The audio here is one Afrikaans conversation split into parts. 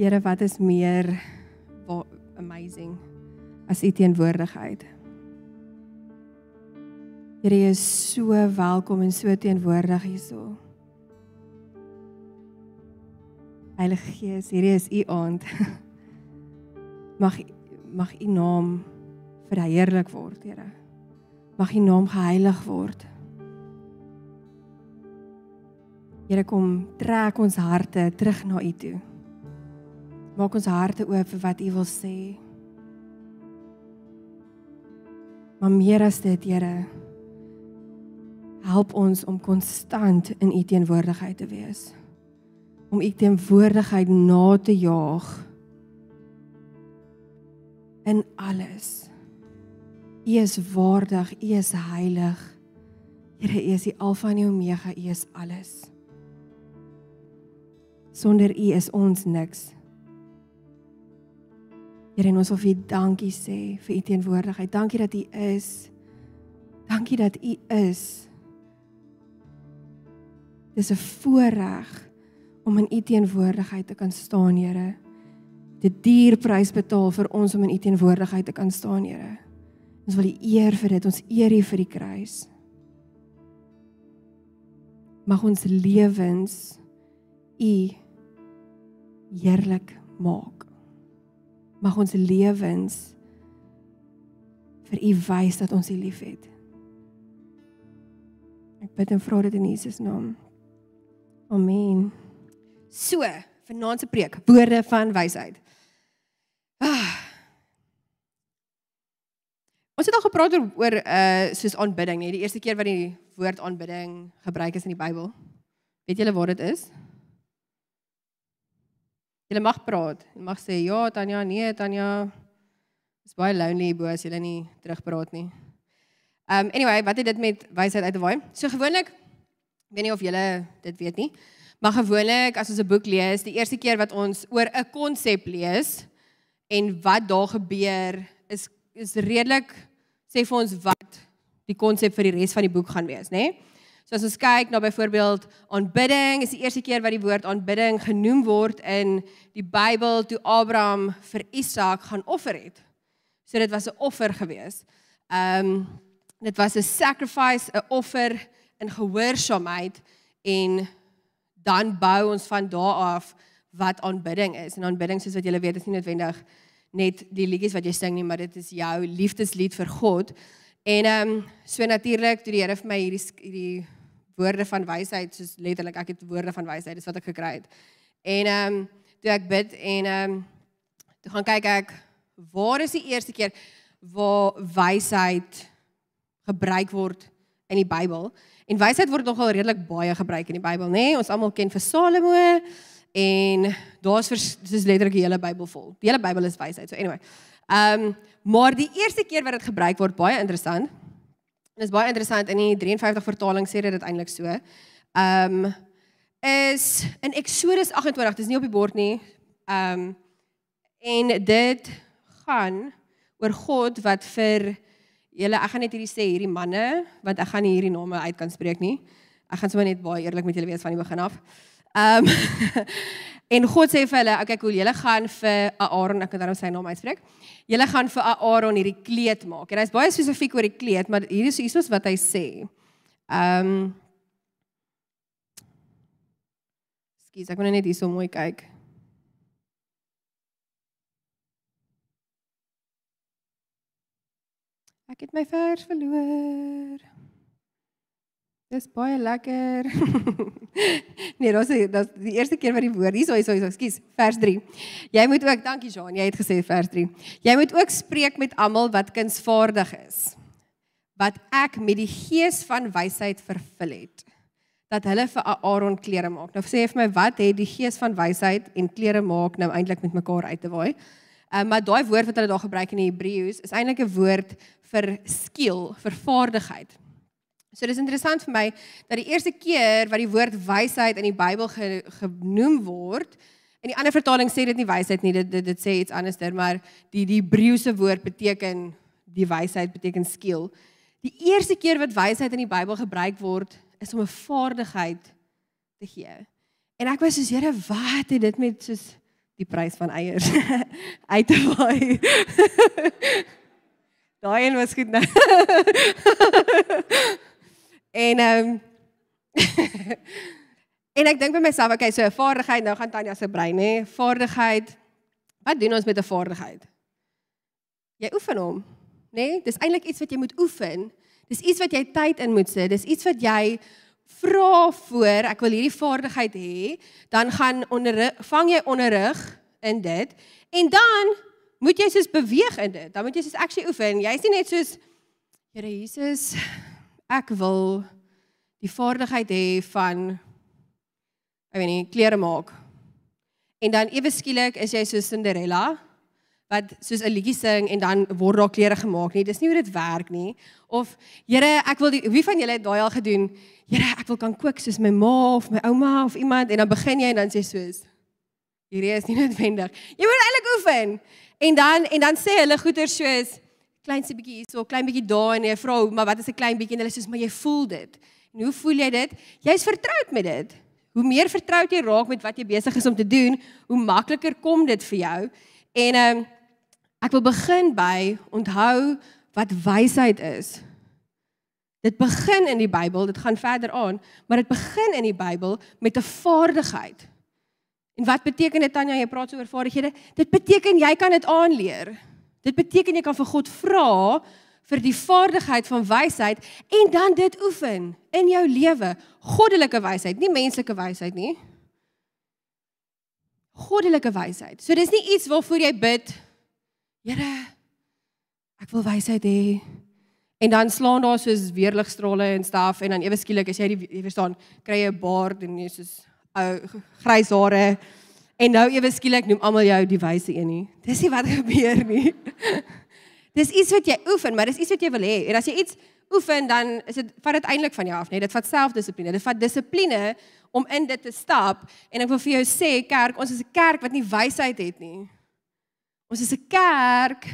Here, wat is meer amazing as u teenwoordigheid? Here, jy is so welkom en so teenwoordig hierso. Heilige Gees, hierdie is u aand. Mag mag u naam verheerlik word, Here. Mag u naam geheilig word. Here kom trek ons harte terug na U toe. Maak ons harte oop vir wat U wil sê. Maar meer as dit, Here, help ons om konstant in U teenwoordigheid te wees. Om U teenwoordigheid na te jaag in alles. U is waardig, U is heilig. Here, U is die Alfa en die Omega, U is alles. Sonder U is ons niks. Here, en ons wil vir U dankie sê vir U teenwoordigheid. Dankie dat U is. Dankie dat U is. Dis 'n voorreg om in U teenwoordigheid te kan staan, Here. Dit duur prys betaal vir ons om in U teenwoordigheid te kan staan, Here. Ons wil U eer vir dit. Ons eer U vir die kruis. Mag ons lewens U heerlik maak. Mag ons lewens vir U wys dat ons U liefhet. Ek bid en vra dit in Jesus naam. Amen. So, vanaand se preek, woorde van wysheid. Ah. Ons het al gepraat oor oor uh soos aanbidding, nee, die eerste keer wat die woord aanbidding gebruik is in die Bybel. Weet julle waar dit is? Julle mag praat. Jy mag sê ja, Tanya, nee, Tanya. Dis baie lonely bo as julle nie terugpraat nie. Um anyway, wat het dit met wysheid uit te waai? So gewoonlik weet nie of julle dit weet nie. Maar gewoonlik as ons 'n boek lees, die eerste keer wat ons oor 'n konsep lees en wat daar gebeur is is redelik sê vir ons wat die konsep vir die res van die boek gaan wees, nê? So as ons kyk na byvoorbeeld aanbidding, is die eerste keer wat die woord aanbidding genoem word in die Bybel toe Abraham vir Isak gaan offer het. So dit was 'n offer gewees. Ehm um, dit was 'n sacrifice, 'n offer in gehoorsaamheid en dan bou ons van daar af wat aanbidding is. En aanbidding soos wat julle weet is nie noodwendig net die liedjies wat jy sing nie, maar dit is jou liefdeslied vir God. En ehm um, so natuurlik toe die Here vir my hierdie hierdie woorde van wysheid soos letterlik ek het woorde van wysheid dis wat ek gekry het. En ehm um, toe ek bid en ehm um, toe gaan kyk ek waar is die eerste keer waar wysheid gebruik word in die Bybel? En wysheid word nogal redelik baie gebruik in die Bybel, nê? Nee? Ons almal ken vir Salomo en daar's dis letterlik die hele Bybel vol. Die hele Bybel is wysheid. So anyway. Ehm um, maar die eerste keer wat dit gebruik word, baie interessant. En is baie interessant in die 53 vertaling sê dit eintlik so. Ehm um, is in Eksodus 28, dis nie op die bord nie. Ehm um, en dit gaan oor God wat vir julle ek gaan net hierdie sê hierdie manne want ek gaan nie hierdie name uit kan spreek nie. Ek gaan sommer net baie eerlik met julle wees van die begin af. Ehm um, en God sê vir hulle, okay, cool, julle gaan vir Aaron, ek kan daarom sy naam uitspreek. Julle gaan vir Aaron hierdie kleed maak. En hy's baie spesifiek oor die kleed, maar hier is hiersoos wat hy sê. Ehm um, Skus, ek moet net hierso mooi kyk. Ek het my vers verloor. Dis baie lekker. nee, dis dis die eerste keer wat die woord hierso hierso hierso, skus, vers 3. Jy moet ook, dankie Jean, jy het gesê vers 3. Jy moet ook spreek met almal wat kunsvaardig is. Wat ek met die gees van wysheid vervul het dat hulle vir Aaron klere maak. Nou sê vir my wat het die gees van wysheid en klere maak nou eintlik met mekaar uit te waai? Um, maar daai woord wat hulle daar gebruik in die Hebreëus is eintlik 'n woord vir skill, vir vaardigheid. So dis interessant vir my dat die eerste keer wat die woord wysheid in die Bybel ge, genoem word, en die ander vertaling sê dit nie wysheid nie, dit dit, dit sê iets anderster, maar die die Hebreëse woord beteken die wysheid beteken skill. Die eerste keer wat wysheid in die Bybel gebruik word, is om 'n vaardigheid te gee. En ek was soos Here, wat het dit met soos die prys van eiers uit te waai. Daai een was goed nou. en ehm um, En ek dink by myself, okay, so 'n vaardigheid, nou gaan Tanya se brein, nê? Vaardigheid. Wat doen ons met 'n vaardigheid? Jy oefen hom, nê? Dis eintlik iets wat jy moet oefen. Dis iets wat jy tyd in moet sit. Dis iets wat jy vra voor ek wil hierdie vaardigheid hê, dan gaan onder vang jy onderrig in dit en dan moet jy soos beweeg in dit. Dan moet jy soos actually oefen. Jy's nie net soos Here Jesus, ek wil die vaardigheid hê van ek weet nie, klere maak. En dan ewe skielik is jy so Cinderella wat soos 'n liedjie sing en dan word daar klere gemaak nie. Dis nie hoe dit werk nie. Of Here, ek wil die, wie van julle het daai al gedoen? Here, ek wil kan kook soos my ma of my ouma of iemand en dan begin jy en dan sê soos hierdie is nie noodwendig. Jy moet eintlik oefen. En dan en dan sê hulle goeie soos klein se bietjie hierso, klein bietjie daar en jy vra, maar wat is 'n klein bietjie en hulle sê maar jy voel dit. En hoe voel jy dit? Jy's vertroud met dit. Hoe meer vertroud jy raak met wat jy besig is om te doen, hoe makliker kom dit vir jou. En ehm um, ek wil begin by onthou wat wysheid is. Dit begin in die Bybel, dit gaan verder aan, maar dit begin in die Bybel met 'n vaardigheid. En wat beteken dit Tanya, jy praat so oor vaardighede? Dit beteken jy kan dit aanleer. Dit beteken jy kan vir God vra vir die vaardigheid van wysheid en dan dit oefen in jou lewe. Goddelike wysheid, nie menslike wysheid nie. Goddelike wysheid. So dis nie iets waarvoor jy bid. Here, ek wil wysheid hê. En dan slaan daar soos weerligstrale en staf en dan ewe skielik as jy die jy verstaan, kry jy 'n baard en jy soos ou grys hare. En nou ewe skielik noem almal jou die wyse een nie. Dis nie wat gebeur nie. Dis iets wat jy oefen, maar dis iets wat jy wil hê. En as jy iets oefen, dan is dit vat dit eintlik van jou af, nee, dit vat selfdissipline. Dit vat dissipline om in dit te stap. En ek wil vir jou sê, kerk, ons is 'n kerk wat nie wysheid het nie. Ons is 'n kerk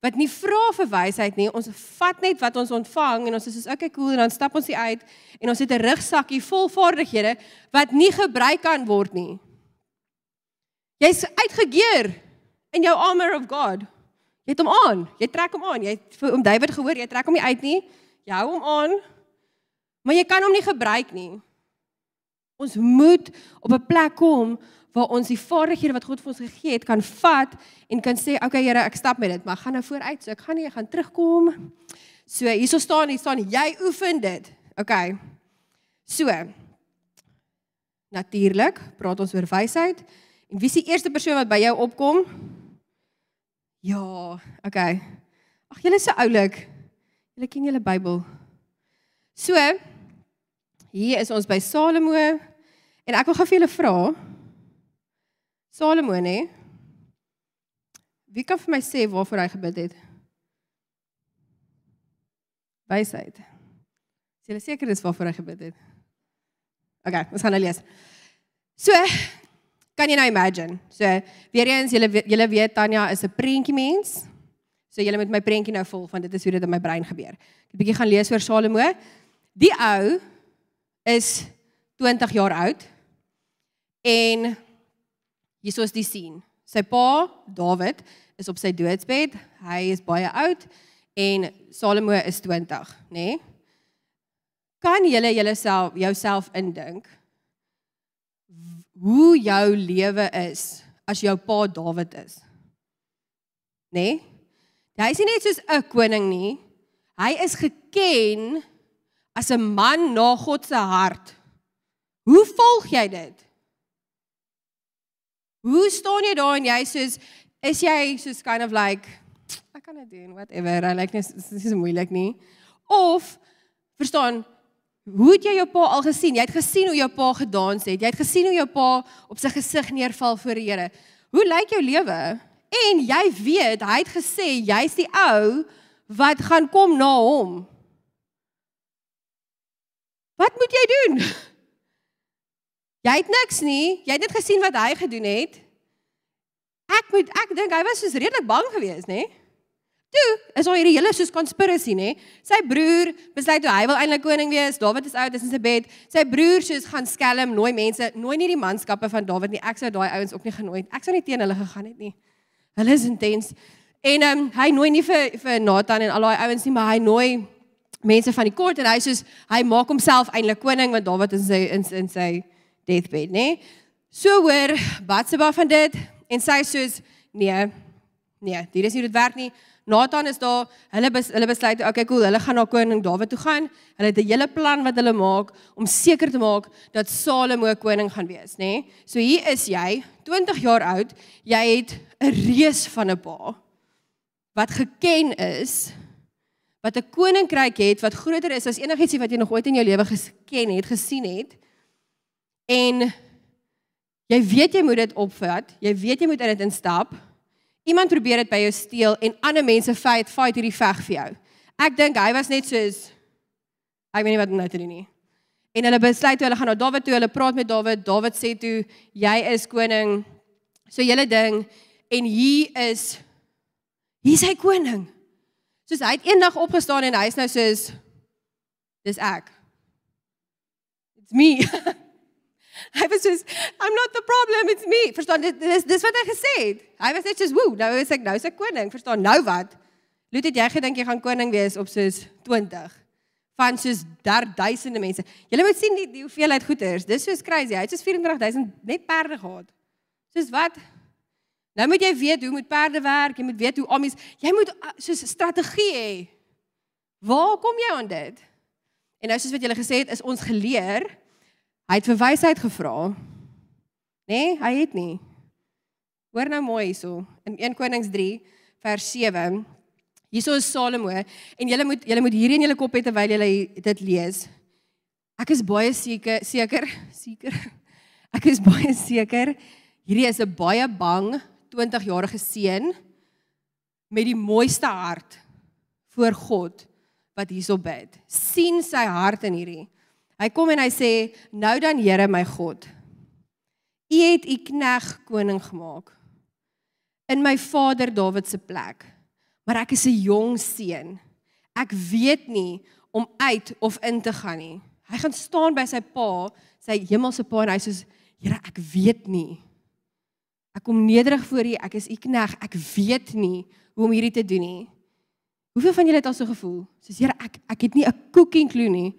wat nie vra vir wysheid nie. Ons vat net wat ons ontvang en ons is soos okay, cool en dan stap ons hier uit en ons het 'n rugsakkie vol vaardighede wat nie gebruik kan word nie. Jy's uitgegeer in jou armor of God. Jy het hom aan. Jy trek hom aan. Jy het vir oom David gehoor, jy trek hom nie uit nie. Jy hou hom aan. Maar jy kan hom nie gebruik nie. Ons moet op 'n plek kom waar ons die vaardighede wat God vir ons gegee het kan vat en kan sê, "Oké okay, Here, ek stap met dit, maar gaan nou vooruit. So ek gaan nie, ek gaan terugkom." So hierso staan, hier staan, jy oefen dit. OK. So. Natuurlik, praat ons oor wysheid. En wie is die eerste persoon wat by jou opkom? Ja, okay. Ag julle is so oulik. Julle ken julle Bybel. So, hier is ons by Salomo en ek wil gou vir julle vra. Salomo nê? Wie kan vir my sê waarvoor hy gebid het? Wysheid. Is julle seker dis waarvoor hy gebid het? Okay, ons gaan nou lees. So, Kan jy nou imagine? So, weer eens julle julle weet Tanya is 'n prentjie mens. So julle moet my prentjie nou volg want dit is hoe dit in my brein gebeur. Ek 'n bietjie gaan lees oor Salomo. Die ou is 20 jaar oud en hierso is die sien. Sy pa, Dawid, is op sy doodsbed. Hy is baie oud en Salomo is 20, nê? Nee? Kan julle julleself jouself indink? Hoe jou lewe is as jou pa Dawid is. Nê? Nee? Hy is nie net soos 'n koning nie. Hy is geken as 'n man na God se hart. Hoe volg jy dit? Hoe staan jy daar en jy soos is jy soos kind of like ek kan dit doen whatever. I like this is nie so moeilik nie. Of verstaan Hoe het jy jou pa al gesien? Jy het gesien hoe jou pa gedans het. Jy het gesien hoe jou pa op sy gesig neerval voor die Here. Hoe lyk jou lewe? En jy weet, hy het gesê jy's die ou wat gaan kom na hom. Wat moet jy doen? Jy het niks nie. Jy het net gesien wat hy gedoen het. Ek moet ek dink hy was soos redelik bang geweest, nê? Toe is daar hierdie hele soos conspiracy nê. Sy broer besluit toe hy wil eintlik koning wees. Dawid is oud, is in sy bed. Sy broer soos gaan skelm, nooi mense, nooi nie die manskappe van Dawid nie. Ek sou daai ouens ook nie genooi het. Ek sou nie teen hulle gegaan het nie. Hulle is intens. En ehm um, hy nooi nie vir vir Nathan en al daai ouens nie, maar hy nooi mense van die kort en hy soos hy maak homself eintlik koning want Dawid is in sy in, in sy deathbed, nê? So hoor Batsheba van dit en sy soos nee, nee, dit is nie dit werk nie. Nathan is daar, hulle bes, hulle besluit, okay, cool, hulle gaan na koning Dawid toe gaan. Hulle het 'n hele plan wat hulle maak om seker te maak dat Salomo koning gaan wees, nê? So hier is jy, 20 jaar oud, jy het 'n reus van 'n pa wat geken is wat 'n koninkryk het wat groter is as enigiets wat jy nog ooit in jou lewe geken het, gesien het. En jy weet jy moet dit opvat, jy weet jy moet in dit instap. Iemand probeer dit by jou steel en ander mense fight fight hierdie veg vir jou. Ek dink hy was net soos ek weet nie wat nou te doen nie. En hulle besluit toe hulle gaan na Dawid toe, hulle praat met Dawid. Dawid sê toe jy is koning. So julle ding en hier is hier is hy koning. Soos hy het eendag opgestaan en hy's nou soos dis ek. It's me. hy was soos I'm not the problem, it's me. Verstaan dit dis dis wat hy gesê het. Hy was net soos woe, nou is ek nou se koning. Verstaan nou wat? Lut het jy gedink jy gaan koning wees op soos 20 van soos daar duisende mense. Jy moet sien die, die hoeveelheid goeders. Dis soos crazy. Hy het soos 24000 net perde gehad. Soos wat? Nou moet jy weet hoe moet perde werk, jy moet weet hoe amies, jy moet uh, soos strategie hê. Waar kom jy aan dit? En nou soos wat julle gesê het, is ons geleer. Hy het vir wysheid gevra. Nee, hy het nie. Hoor nou mooi hierso in 1 Konings 3 vers 7. Hierso is Salomo en julle moet julle moet hierdie in julle kop hê terwyl julle dit lees. Ek is baie seker seker seker. Ek is baie seker hierdie is 'n baie bang 20-jarige seun met die mooiste hart voor God wat hierso bid. sien sy hart in hierdie. Hy kom en hy sê: "Nou dan Here my God, U het U knegg koning gemaak in my vader Dawid se plek. Maar ek is 'n jong seun. Ek weet nie om uit of in te gaan nie." Hy gaan staan by sy pa, sy hemelse pa en hy sê: "Here, ek weet nie." Ek kom nederig voor U. Ek is U knegg. Ek weet nie hoe om hierdie te doen nie. Hoeveel van julle het al so gevoel? Soos Here, ek ek het nie 'n cooking clue nie.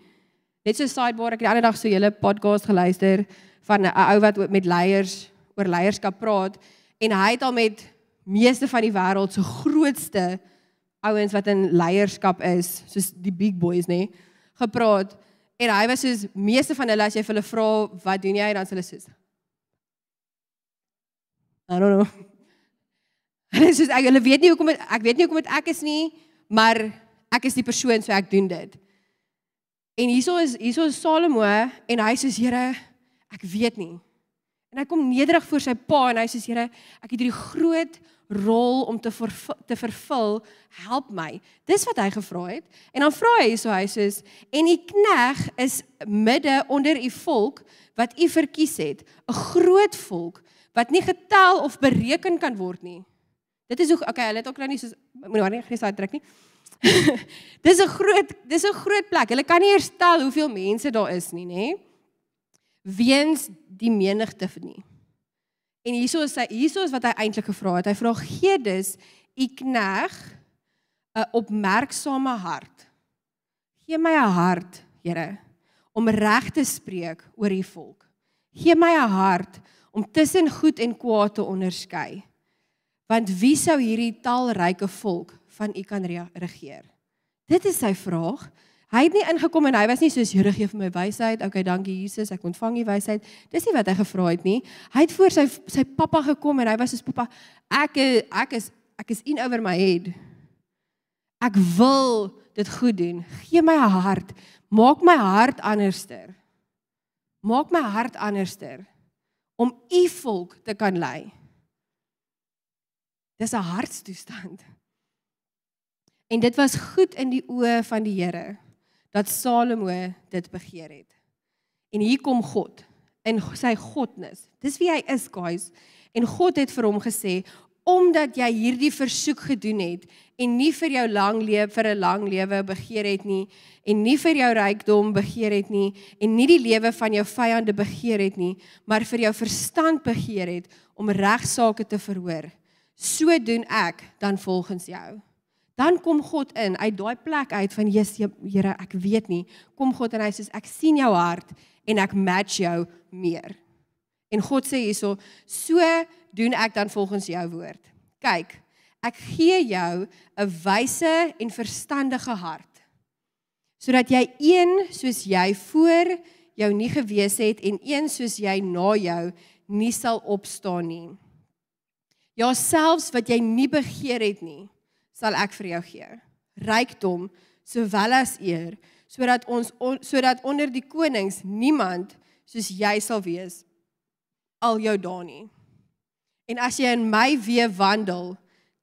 Net so sidebar, ek het die ander dag so hele podcast geluister van 'n ou wat met leiers oor leierskap praat en hy het al met meeste van die wêreld se grootste ouens wat in leierskap is, soos die big boys nê, gepraat. En hy was soos meeste van hulle as jy vir hulle vra wat doen jy dan sê hulle soos I don't know. Hulle sê ek hulle weet nie hoekom ek weet nie hoekom dit ek is nie, maar ek is die persoon so ek doen dit. En hieso is hieso is Salomo en hy sê Here, ek weet nie. En hy kom nederig voor sy pa en hy sê Here, ek het hierdie groot rol om te te vervul, help my. Dis wat hy gevra het. En dan vra hy so hy sê en u knegg is midde onder u volk wat u verkies het, 'n groot volk wat nie getel of bereken kan word nie. Dit is hoe okay, hulle het ook nou nie so moenie maar nie gesê trek nie. dis 'n groot dis 'n groot plek. Hulle kan nie eers tel hoeveel mense daar is nie, nê? Weens die menigte nie. En hieso is hy hieso is wat hy eintlik gevra het. Hy vra gee dus u knegg 'n opmerksame hart. Gee my 'n hart, Here, om reg te spreek oor u volk. Gee my 'n hart om tussen goed en kwaad te onderskei. Want wie sou hierdie talryke volk van u kan regeer? Dit is sy vraag. Hy het nie ingekom en hy was nie soos Here gee vir my wysheid. Okay, dankie Jesus, ek ontvang die wysheid. Dis nie wat hy gevra het nie. Hy het voor sy sy pappa gekom en hy was soos pappa, ek ek is ek is in over my head. Ek wil dit goed doen. Gee my 'n hart. Maak my hart anderster. Maak my hart anderster om u volk te kan lei. Dis 'n hartstoestand. En dit was goed in die oë van die Here dat Salomo dit begeer het. En hier kom God in sy godnis. Dis wie hy is, guys. En God het vir hom gesê omdat jy hierdie versoek gedoen het en nie vir jou lang lewe vir 'n lang lewe begeer het nie en nie vir jou rykdom begeer het nie en nie die lewe van jou vyande begeer het nie, maar vir jou verstand begeer het om regsaake te verhoor. So doen ek dan volgens jou. Dan kom God in uit daai plek uit van Jesus Here, ek weet nie. Kom God en hy sê ek sien jou hart en ek match jou meer. En God sê hierso, so doen ek dan volgens jou woord. Kyk, ek gee jou 'n wyse en verstandige hart sodat jy een soos jy voor jou nie gewees het en een soos jy na jou nie sal opstaan nie. Ja selfs wat jy nie begeer het nie, sal ek vir jou gee. Rykdom sowel as eer, sodat ons on, sodat onder die konings niemand soos jy sal wees al jou dae nie. En as jy in my weë wandel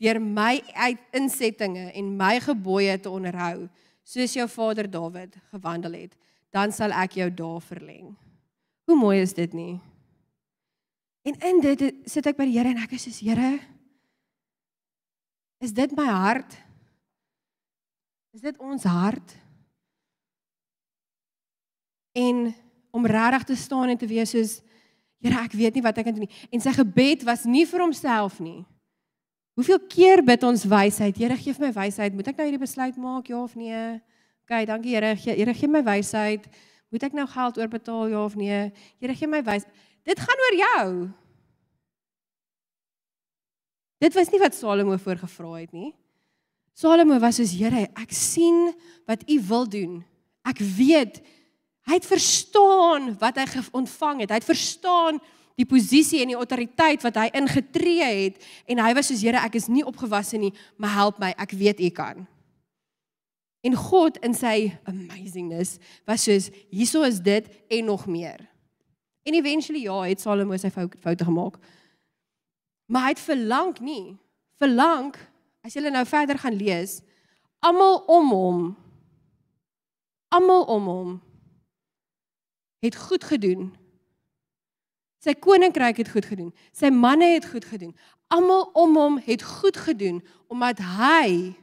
deur my uitinsettinge en my gebooie te onderhou, soos jou vader Dawid gewandel het, dan sal ek jou dae verleng. Hoe mooi is dit nie? En in dit sit ek by die Here en ek is soos Here, is dit my hart? Is dit ons hart? En om regtig te staan en te wees soos Here, ek weet nie wat ek kan doen nie. En sy gebed was nie vir homself nie. Hoeveel keer bid ons wysheid? Here, gee my wysheid. Moet ek nou hierdie besluit maak ja of nee? OK, dankie Here. Here, gee my wysheid. Moet ek nou geld oorbetaal ja of nee? Here, gee my wys. Dit gaan oor jou. Dit was nie wat Salomo voorgevra het nie. Salomo was soos Here, ek sien wat U wil doen. Ek weet Hy het verstaan wat hy ontvang het. Hy het verstaan die posisie en die autoriteit wat hy ingetree het en hy was soos Here, ek is nie opgewasse nie, maar help my, ek weet U kan. En God in sy amazingness was soos hieso is dit en nog meer. En eventually ja, het Salomo sy foute gemaak. Maar hy het verlang nie. Verlang as jy nou verder gaan lees, almal om hom almal om hom het goed gedoen. Sy koninkryk het goed gedoen. Sy manne het goed gedoen. Almal om hom het goed gedoen omdat hy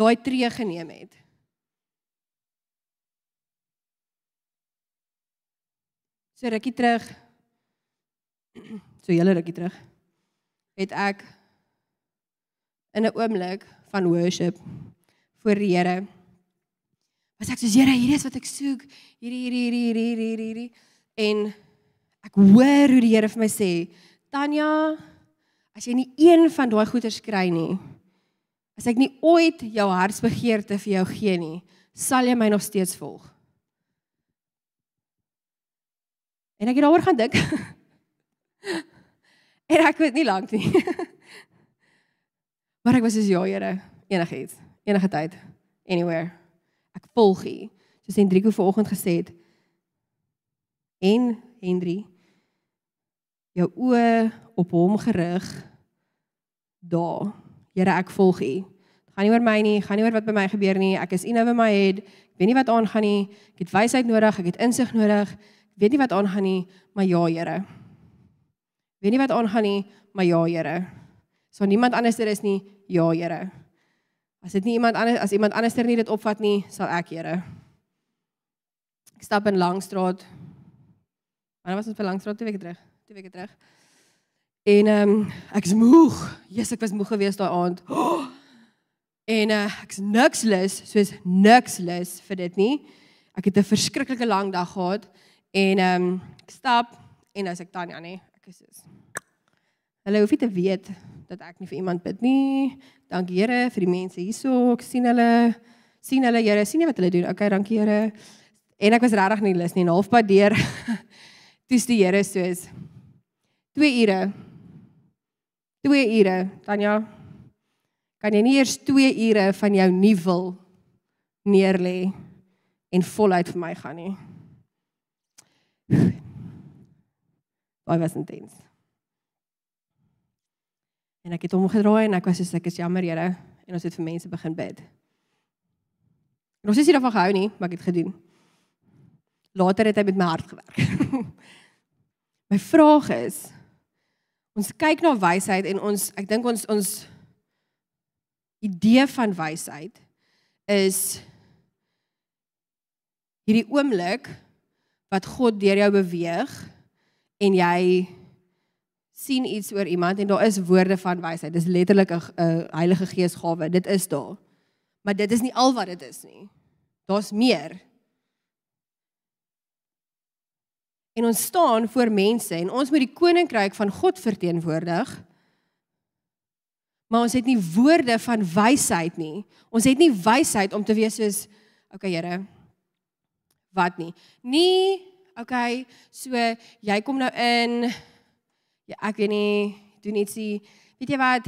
daai tree geneem het. So rukkie terug. So hele rukkie terug. Het ek in 'n oomblik van worship voor die Here was ek soos Here, hierdie is wat ek soek. Hierdie hierdie hierdie hierdie hierdie hierdie en ek hoor hoe die Here vir my sê, Tanya, as jy nie een van daai goeders kry nie, as ek nie ooit jou hartsbegeerte vir jou gee nie, sal jy my nog steeds volg. En ek het daaroor gaan dink. en ek weet nie lank nie. maar ek was soos ja, Here, enigiets, enige tyd, anywhere ek volg U. Soos Hendrico vanoggend gesê het. En Henry jou oë op hom gerig. Daar. Here, ek volg U. Gaan nie oor my nie, gaan nie oor wat by my gebeur nie. Ek is in over my head. Ek weet nie wat aangaan nie. Ek het wysheid nodig, ek het insig nodig. Ek weet nie wat aangaan nie, maar ja, Here. Weet nie wat aangaan nie, maar ja, Here. So niemand anders er is nie, ja, Here. As dit nie iemand anders as iemand anderster nie dit opvat nie, sal ek, Here. Ek stap in Langstraat. Maar was dit vir Langstraat twee weke terug? Twee weke terug. En ehm um, ek is moeg. Jesus, ek was moeg geweest daai aand. Oh! En uh, ek's niks lus, soos niks lus vir dit nie. Ek het 'n verskriklike lang dag gehad en ehm um, ek stap en as ek Tanya nê, ek is soos Hulle hoef nie te weet dat ek nie vir iemand bid nie. Dankie Here vir die mense hierso. Ek sien hulle sien hulle Here, sien jy wat hulle doen? Okay, dankie Here. En ek was regtig nie lus nie. Halfpad deur toets die Here soos 2 ure. 2 ure, Tanya. Kan jy nie eers 2 ure van jou nie wil neerlê en voluit vir my gaan nie? Baie was intens. En ek het hom gedraai en ek was soos ek is jammer Here en ons het vir mense begin bid. En ons is nie daarvan gehou nie, maar ek het gedoen. Later het hy met my hart gewerk. my vraag is Ons kyk na wysheid en ons ek dink ons ons idee van wysheid is hierdie oomblik wat God deur jou beweeg en jy sien iets oor iemand en daar is woorde van wysheid. Dis letterlik 'n Heilige Gees gawe. Dit is daar. Maar dit is nie al wat dit is nie. Daar's meer. En ons staan voor mense en ons moet die koninkryk van God verteenwoordig. Maar ons het nie woorde van wysheid nie. Ons het nie wysheid om te wees soos okay Here. Wat nie. Nie okay, so jy kom nou in ja, ek weet nie, doen ietsie. Weet jy wat?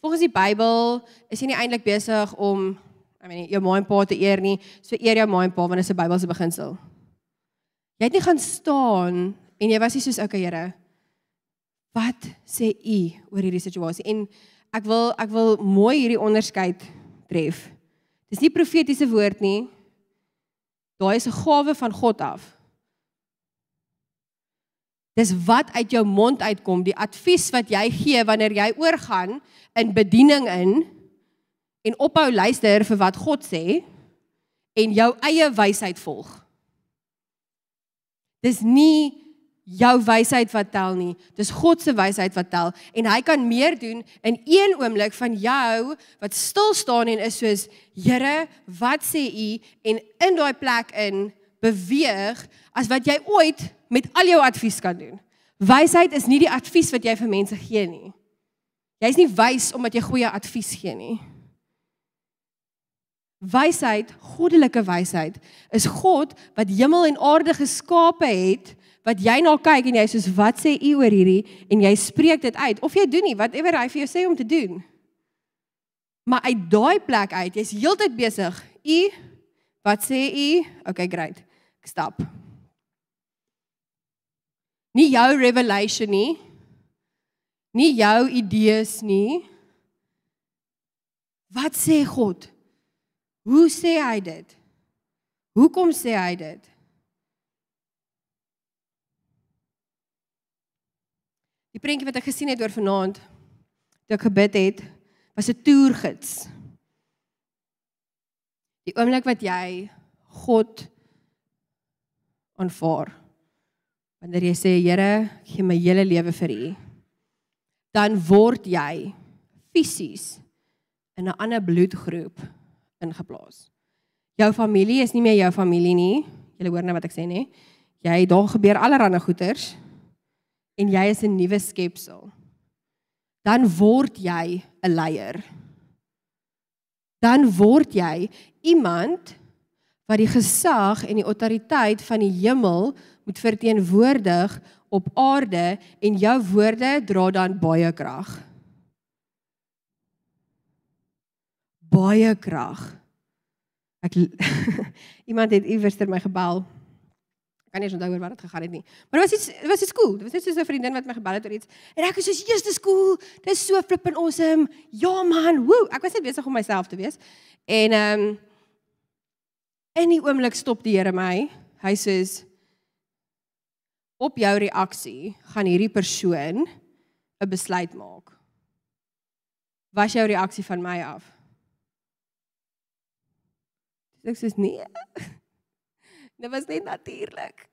Volgens die Bybel is jy nie eintlik besig om I mean jou ma en pa te eer nie. So eer jou ma en pa want dit is 'n Bybelse beginsel. Jy het nie gaan staan en jy was nie soos okay Here. Wat sê u oor hierdie situasie? En ek wil ek wil mooi hierdie onderskeid tref. Dis nie profetiese woord nie. Daai is 'n gawe van God af. Dis wat uit jou mond uitkom, die advies wat jy gee wanneer jy oorgaan in bediening in en ophou luister vir wat God sê en jou eie wysheid volg. Dis nie jou wysheid wat tel nie. Dis God se wysheid wat tel en hy kan meer doen in een oomblik van jou wat stil staan en is soos Here, wat sê U en in daai plek in beweeg as wat jy ooit met al jou advies kan doen. Wysheid is nie die advies wat jy vir mense gee nie. Jy's nie wys omdat jy goeie advies gee nie. Wysheid, goddelike wysheid, is God wat hemel en aarde geskape het, wat jy na kyk en jy sê wat sê u oor hierdie en jy spreek dit uit of jy doen nie whatever hy vir jou sê om te doen. Maar uit daai plek uit, jy's heeltyd besig. U wat sê u? Okay, great. Stap. Nie jou revelation nie. Nie jou idees nie. Wat sê God? Hoe sê hy dit? Hoekom sê hy dit? Die prentjie wat ek gesien het oor vanaand, toe ek gebid het, was 'n toergids. Die oomblik wat jy God aanvaar. Wanneer jy sê Here, gee my hele lewe vir U, dan word jy fisies in 'n ander bloedgroep ingeplaas. Jou familie is nie meer jou familie nie. Jy hoor nou wat ek sê nê? Jy daar gebeur allerlei goeters en jy is 'n nuwe skepsel. Dan word jy 'n leier. Dan word jy iemand wat die gesag en die autoriteit van die hemel moet verteenwoordig op aarde en jou woorde dra dan baie krag. baie krag. Ek iemand het iewers ter my gebel. Ek kan nie onthou oor wat dit gegaan het nie. Maar dit was iets dit was iets cool. Dit was net so 'n vriendin wat my gebel het oor iets. En ek was so Jesus dis cool. Dis so flippin awesome. Ja man, woe. Ek was net besig om myself te wees. En ehm um, in die oomblik stop die Here my. Hy sê op jou reaksie gaan hierdie persoon 'n besluit maak. Wat is jou reaksie van my af? Ek sê nee. Dit was net natuurlik.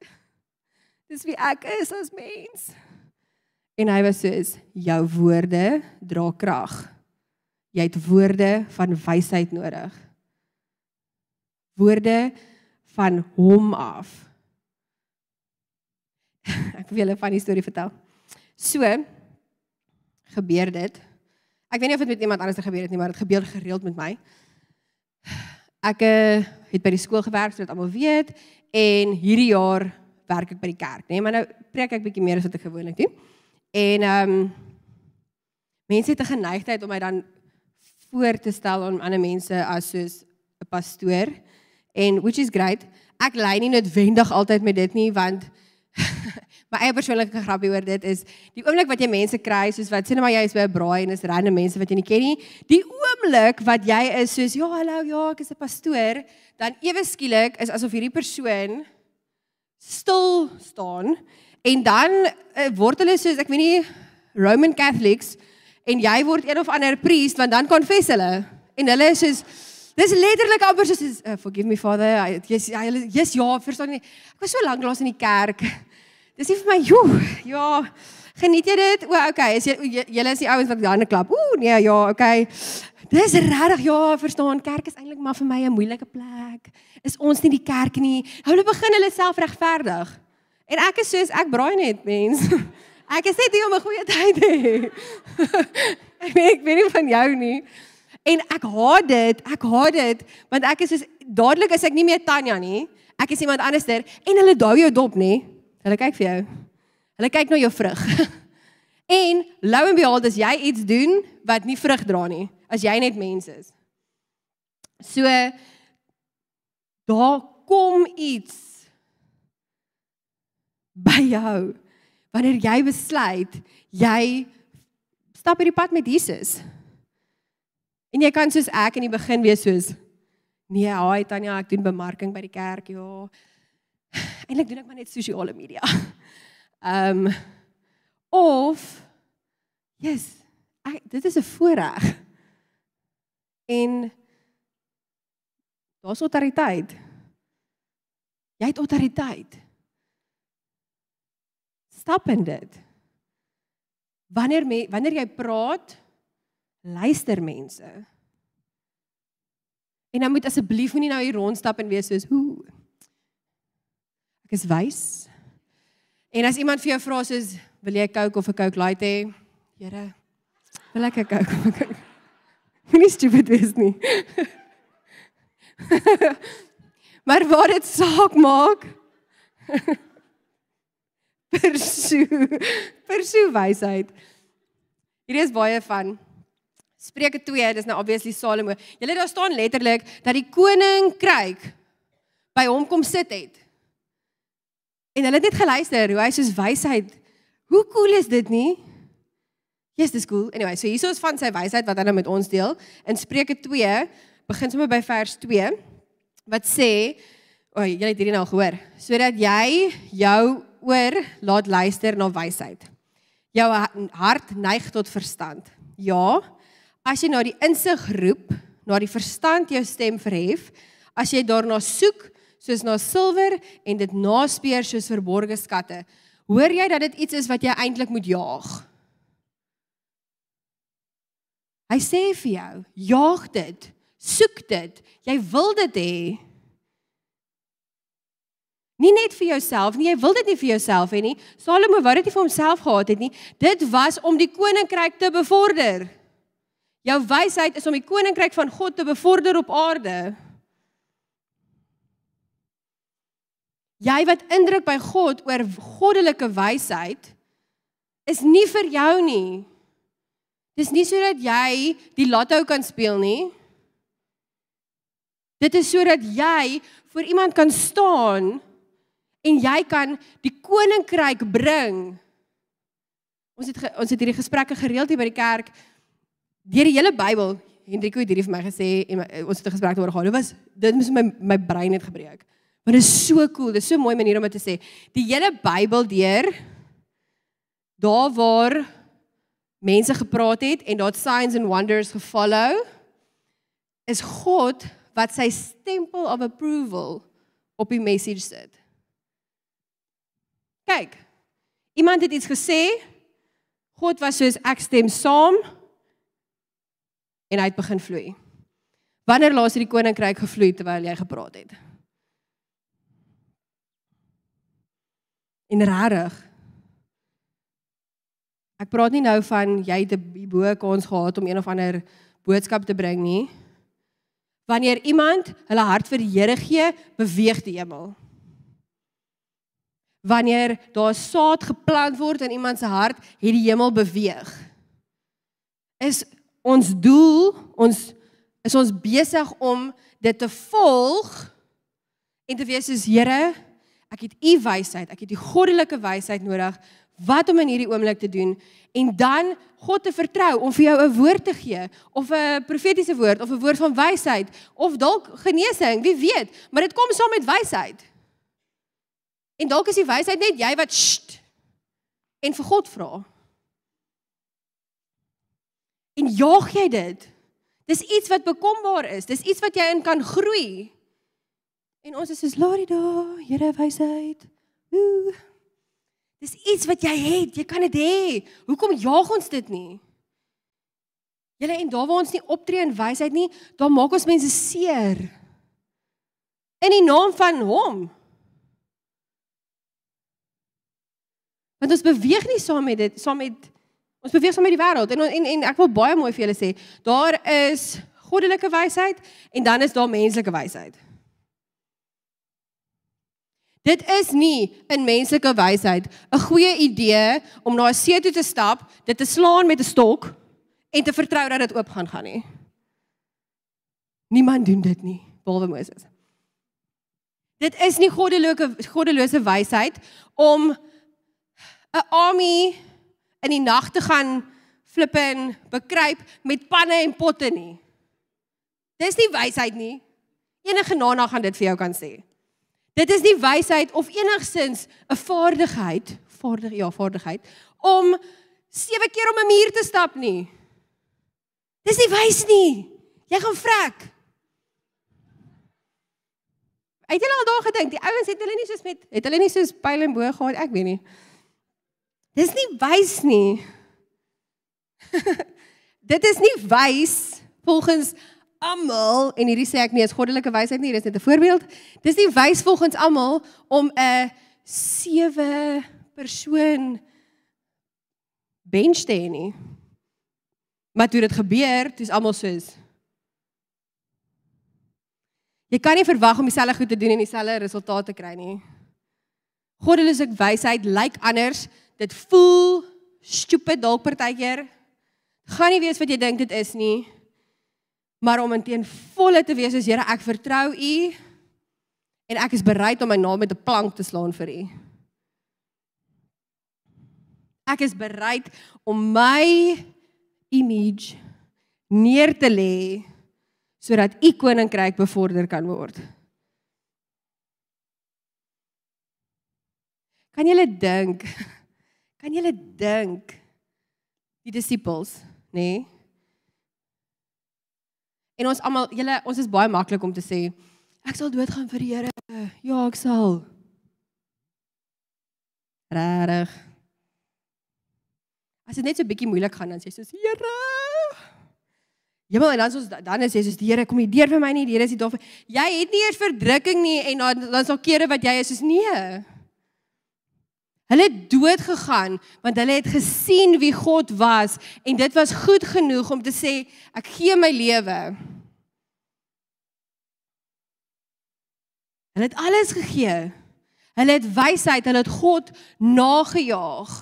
Dis wie ek is as mens. En hy was soos jou woorde dra krag. Jy het woorde van wysheid nodig. Woorde van hom af. Ek wil julle van die storie vertel. So gebeur dit. Ek weet nie of dit met iemand anders gebeur het nie, maar dit gebeur gereeld met my ek uh, het by die skool gewerk sodat almal weet en hierdie jaar werk ek by die kerk, nê, nee, maar nou preek ek bietjie meer as wat ek gewoonlik doen. En ehm um, mense het 'n geneigtheid om my dan voor te stel aan ander mense as soos 'n pastoor en which is great. Ek lei nie noodwendig altyd met dit nie want my eie persoonlike grappie oor dit is die oomblik wat jy mense kry soos wat sê net maar jy is by 'n braai en is random mense wat jy nie ken nie die oomblik wat jy is soos ja hallo ja ek is 'n pastoor dan ewe skielik is asof hierdie persoon stil staan en dan uh, word hulle soos ek weet nie Roman Catholics en jy word een of ander priest want dan konfess hulle. En hulle is soos dis letterlik amper soos uh, forgive me father. Yes, hulle yes ja, verstaan nie. Ek was so lank lank in die kerk. Dis nie vir my, joe, ja. Geniet jy dit? O, okay, is jy julle is die ouens wat hande klap. Ooh, nee, ja, okay. Dis regtig ja, verstaan, kerk is eintlik maar vir my 'n moeilike plek. Is ons nie die kerk nie? Hulle begin hulle self regverdig. En ek is soos ek braai net mens. Ek is net hier om 'n goeie tyd te hê. ek weet ek weet nie van jou nie. En ek haat dit, ek haat dit, want ek is soos dadelik is ek nie meer Tanya nie. Ek is iemand anderster en hulle dou jou dop, nê? Hulle kyk vir jou. Hulle kyk na jou vrug. en lou en behold as jy iets doen wat nie vrug dra nie, as jy net mens is. So daar kom iets by jou wanneer jy besluit jy stap hierdie pad met Jesus. En jy kan soos ek in die begin wees soos nee, haai Tanya, ek doen bemarking by die kerk, ja. Eilik doen ek maar net sosiale media. Ehm um, of yes, ek, dit is 'n voorreg. En daar's autoriteit. Jy het autoriteit. Stap in dit. Wanneer me, wanneer jy praat, luister mense. En dan moet asseblief moenie nou hier rondstap en wees soos hoe ek is wys. En as iemand vir jou vra soos wil jy 'n Coke of 'n Coke Light hê? Here, wil ek 'n Coke of 'n Coke? Moenie stupid wees nie. maar waar dit saak maak. Persoe, persoe wysheid. Hier is baie van Spreuke 2, dis nou obviously Salomo. Julle daar staan letterlik dat die koning kryk by hom kom sit het. En hulle het net geluister hoe hy soos wysheid. Hoe cool is dit nie? Yes, dis cool. Anyway, so hier is van sy wysheid wat hy nou met ons deel. In Spreuke 2 begin sommer by vers 2 wat sê, o, oh, julle het hierdie nou gehoor, sodat jy jou oor laat luister na wysheid. Jou hart neig tot verstand. Ja, as jy na die insig roep, na die verstand jou stem verhef, as jy daarna soek, soos na silwer en dit naspeur soos verborgde skatte. Hoor jy dat dit iets is wat jy eintlik moet jaag? Hy sê vir jou, jaag dit, soek dit. Jy wil dit hê. Nie net vir jouself nie, jy wil dit nie vir jouself hê nie. Salomo wou dit nie vir homself gehad het nie. Dit was om die koninkryk te bevorder. Jou wysheid is om die koninkryk van God te bevorder op aarde. Jy wat indruk by God oor goddelike wysheid is nie vir jou nie. Dis nie sodat jy die lotto kan speel nie. Dit is sodat jy vir iemand kan staan en jy kan die koninkryk bring. Ons het ons het hierdie gesprekke gereeld hier by die kerk deur die hele Bybel. Hendriko het hierdie vir my gesê en my, ons het 'n gesprek oor gehad. Dit was dit moes my my brein het gebreek. Maar dit is so cool, dit is so mooi manier om dit te sê. Die hele Bybel deur daar waar mense gepraat het en daar signs and wonders gefollow is God wat sy stempel of approval op die message sit. Kyk. Iemand het iets gesê. God was soos ek stem saam en hy het begin vloei. Wanneer laas het die koninkryk gevloei terwyl jy gepraat het? En rarig. Ek praat nie nou van jy het 'n bo kans gehad om een of ander boodskap te bring nie. Wanneer iemand hulle hart vir die Here gee, beweeg die hemel. Wanneer daar saad geplant word in iemand se hart, het die hemel beweeg. Is ons doel, ons is ons besig om dit te volg en te wees soos Here, Ek het u wysheid, ek het die goddelike wysheid nodig wat om in hierdie oomblik te doen en dan God te vertrou om vir jou 'n woord te gee of 'n profetiese woord of 'n woord van wysheid of dalk genesing, wie weet, maar dit kom saam met wysheid. En dalk is die wysheid net jy wat sst, en vir God vra. En jaag jy dit? Dis iets wat bekombaar is. Dis iets wat jy in kan groei. En ons is soos Larida, Here wysheid. Ooh. Dis iets wat jy het, jy kan dit hê. Hoekom jaag ons dit nie? Julle en daar waar ons nie optree in wysheid nie, dan maak ons mense seer. In die naam van hom. Want ons beweeg nie saam met dit, saam met ons beweeg saam met die wêreld. En, en en ek wil baie mooi vir julle sê, daar is goddelike wysheid en dan is daar menslike wysheid. Dit is nie in menslike wysheid 'n goeie idee om na 'n see toe te stap, dit te slaan met 'n stok en te vertrou dat dit oop gaan gaan nie. Niemand doen dit nie, behalwe Moses. Dit is nie goddelike goddelose wysheid om 'n army in die nag te gaan flip en bekruip met panne en potte nie. Dis nie wysheid nie. Enige nana gaan dit vir jou kan sê. Dit is nie wysheid of enigsins 'n vaardigheid, vaardig ja, vaardigheid om sewe keer om 'n muur te stap nie. Dis nie wys nie. Jy gaan vrek. Het julle al daar gedink, die ouens het hulle nie soos met het hulle nie soos pyl en boog gehad, ek weet nie. Dis nie wys nie. Dit is nie wys volgens almal en hierdie sê ek nie is goddelike wysheid nie, dis net 'n voorbeeld. Dis nie wys volgens almal om 'n sewe persoon bench te hê nie. Maar toe dit gebeur, dis almal soos Jy kan nie verwag om dieselfde goed te doen en dieselfde resultate te kry nie. Goddelike wysheid lyk anders. Dit voel stupid dalk partykeer. Gaan nie weet wat jy dink dit is nie maar om inteen volle te wees as Here ek vertrou u en ek is bereid om my naam met 'n plank te slaan vir u. Ek is bereid om my image neer te lê sodat u koninkryk bevorder kan word. Kan julle dink? Kan julle dink die disippels, nê? Nee? En ons almal, julle, ons is baie maklik om te sê ek sal doodgaan vir die Here. Ja, ek sal. Rarig. As dit net so bietjie moeilik gaan dan sê jy soos Here. Ja, maar dan soos dan is jy soos die Here kom nie deur vir my nie. Die Here is nie daar vir jy het nie eers verdrukking nie en dan dan sal kere wat jy is soos nee. Hulle het dood gegaan want hulle het gesien wie God was en dit was goed genoeg om te sê ek gee my lewe. Hulle het alles gegee. Hulle het wysheid, hulle het God nagejaag.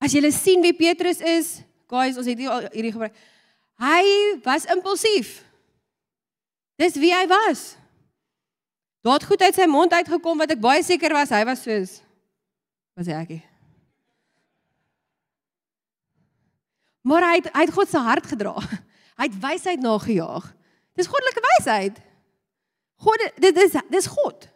As jy sien wie Petrus is, guys, ons het hierdie gebruik. Hy was impulsief. Dis wie hy was. Daar het goed uit sy mond uitgekom wat ek baie seker was hy was soos was hy ekkie. Maar hy het, hy het God se hart gedra. Hy het wysheid nagejaag. Dis goddelike wysheid. God dit is dis God.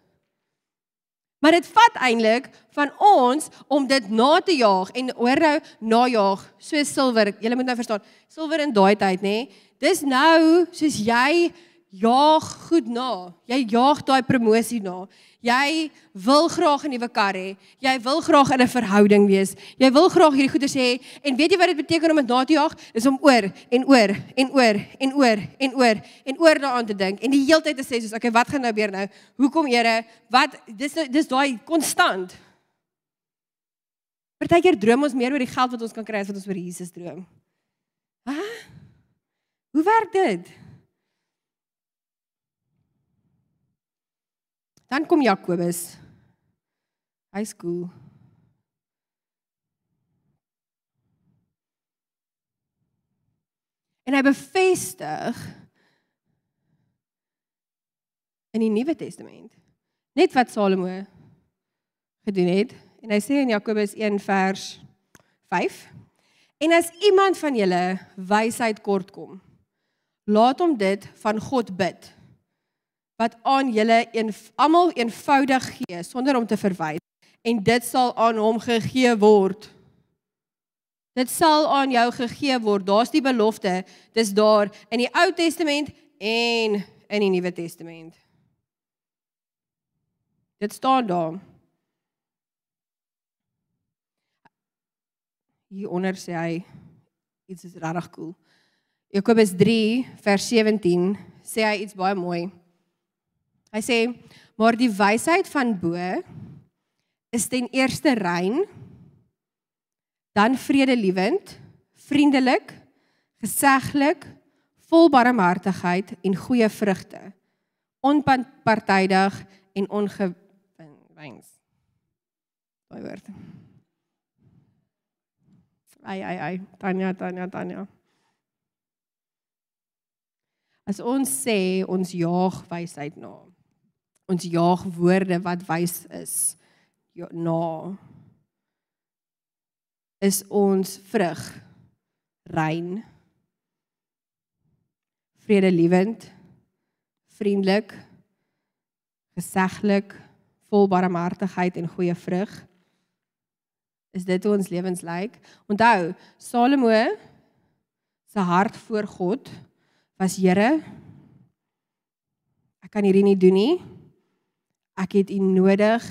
Maar dit vat eintlik van ons om dit na te jaag en hoor nou najaag soos silwer. Jy moet nou verstaan. Silwer in daai tyd nê. Dis nou soos jy jaag goed na. Jy jaag daai promosie na. Jy wil graag 'n nuwe kar hê. Jy wil graag in 'n verhouding wees. Jy wil graag hierdie goeie sê en weet jy wat dit beteken om dit na te jaag? Dis om oor en oor en oor en oor en oor en oor daaraan te dink en die hele tyd te sê soos okay, wat gaan nou weer nou? Hoekom Here? Wat dis dis daai konstant. Partykeer droom ons meer oor die geld wat ons kan kry as wat ons oor Jesus droom. Hæ? Hoe werk dit? Dan kom Jakobus. Hy's cool. En hy bevestig in die Nuwe Testament net wat Salomo gedoen het en hy sê in Jakobus 1 vers 5 En as iemand van julle wysheid kort kom laat hom dit van God bid wat aan julle een almal eenvoudig gee sonder om te verwyd en dit sal aan hom gegee word. Dit sal aan jou gegee word. Daar's die belofte. Dis daar in die Ou Testament en in die Nuwe Testament. Dit staan daar. Hieronder sê hy iets is regtig cool. Jakobus 3 vers 17 sê hy iets baie mooi. Hy sê maar die wysheid van bo is ten eerste rein, dan vredelewend, vriendelik, geseglik, vol barmhartigheid en goeie vrugte, onpartydig en ongewyns. Daai woord. Ai ai ai, Tanya, Tanya, Tanya. As ons sê ons jaag wysheid na. Ons jaag woorde wat wys is ja, na. Is ons vrug rein? Vredelewend, vriendelik, geseglik, vol barmhartigheid en goeie vrug? Is dit hoe ons lewens lyk? Onthou, Salomo se hart voor God was Here ek kan hierdie nie doen nie. Ek het U nodig.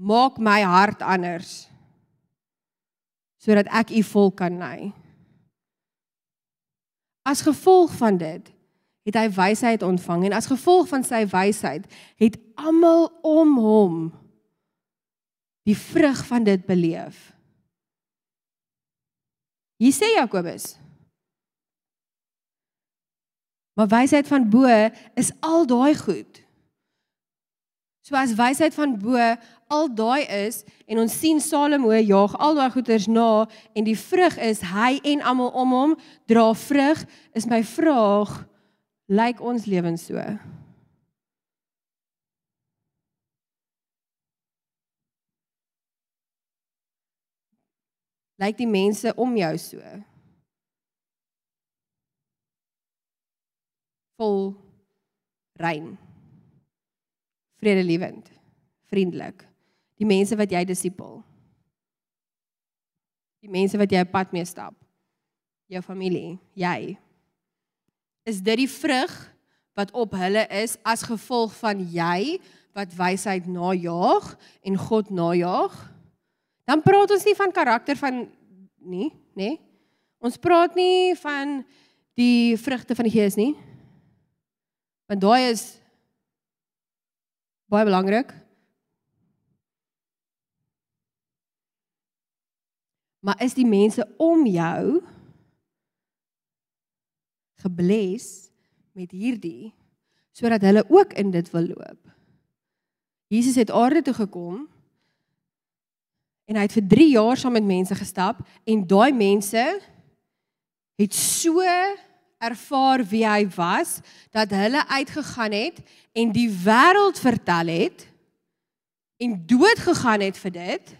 Maak my hart anders sodat ek U vol kan lei. As gevolg van dit het hy wysheid ontvang en as gevolg van sy wysheid het almal om hom die vrug van dit beleef. Hier sê Jakobus Maar wysheid van bo is al daai goed. So as wysheid van bo al daai is en ons sien Salomo jaag al daai goeders na en die vrug is hy en almal om hom dra vrug, is my vraag, lyk ons lewens so? Lyk die mense om jou so? vol rein. Vredelewend, vriendelik. Die mense wat jy disipel. Die mense wat jy op pad mee stap. Jou familie, jy. Is dit die vrug wat op hulle is as gevolg van jy wat wysheid najaag en God najaag? Dan praat ons nie van karakter van nie, nê? Nee? Ons praat nie van die vrugte van die Gees nie. Want daai is baie belangrik. Maar is die mense om jou gebless met hierdie sodat hulle ook in dit wil loop. Jesus het aarde toe gekom en hy het vir 3 jaar saam met mense gestap en daai mense het so ervaar wie hy was, dat hulle uitgegaan het en die wêreld vertel het en dood gegaan het vir dit.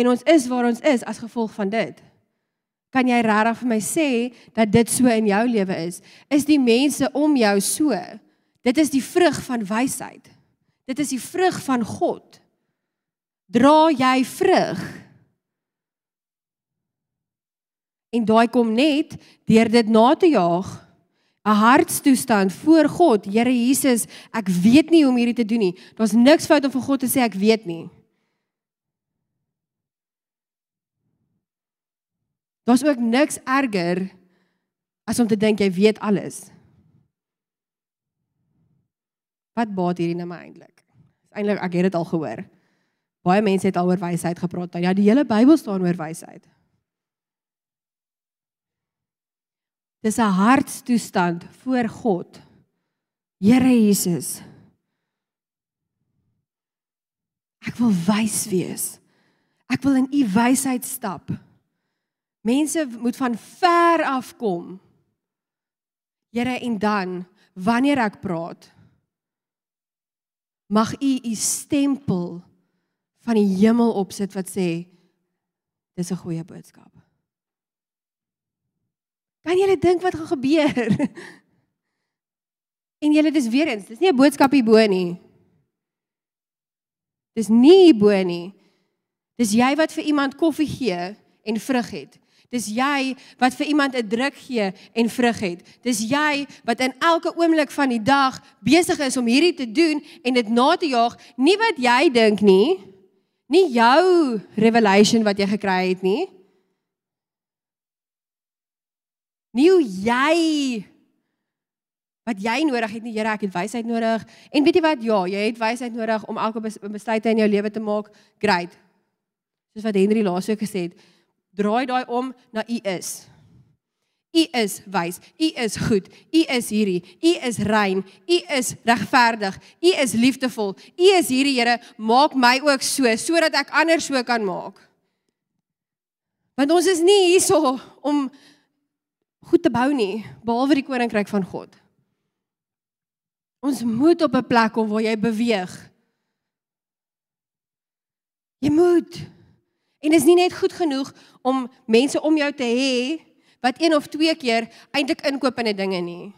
En ons is waar ons is as gevolg van dit. Kan jy regtig vir my sê dat dit so in jou lewe is? Is die mense om jou so? Dit is die vrug van wysheid. Dit is die vrug van God. Dra jy vrug? En daai kom net deur dit na te jaag. 'n Hartstoestand voor God. Here Jesus, ek weet nie hoe om hierdie te doen nie. Daar's niks fout om vir God te sê ek weet nie. Daar's ook niks erger as om te dink jy weet alles. Wat baat hierdie nou eintlik? Eintlik ek het dit al gehoor. Baie mense het al oor wysheid gepraat. Ja, die hele Bybel staan oor wysheid. Dis 'n hartstoestand voor God. Here Jesus. Ek wil wys wees. Ek wil in u wysheid stap. Mense moet van ver af kom. Here en dan wanneer ek praat mag u u stempel van die hemel opsit wat sê dis 'n goeie boodskap. Kan julle dink wat gaan gebeur? En julle dis weer eens, dis nie 'n boodskap hierbo nie. Dis nie hierbo nie. Dis jy wat vir iemand koffie gee en vrug het. Dis jy wat vir iemand 'n druk gee en vrug het. Dis jy wat in elke oomblik van die dag besig is om hierdie te doen en dit na te jaag, nie wat jy dink nie, nie jou revelation wat jy gekry het nie. Nie hoe jy wat jy nodig het nie, Here, ek het wysheid nodig. En weet jy wat? Ja, jy het wysheid nodig om elke besluit in jou lewe te maak. Great. Soos wat Henry laasweek gesê het, draai daai om na U is. U is wys. U is goed. U is hierdie. U is rein. U is regverdig. U is liefdevol. U is hierdie Here, maak my ook so sodat ek ander so kan maak. Want ons is nie hierso om goed te bou nie, behalwe die koninkryk van God. Ons moet op 'n plek kom waar jy beweeg. Jy moet. En dit is nie net goed genoeg om mense om jou te hê wat een of twee keer eintlik inkoop in 'n dinge nie.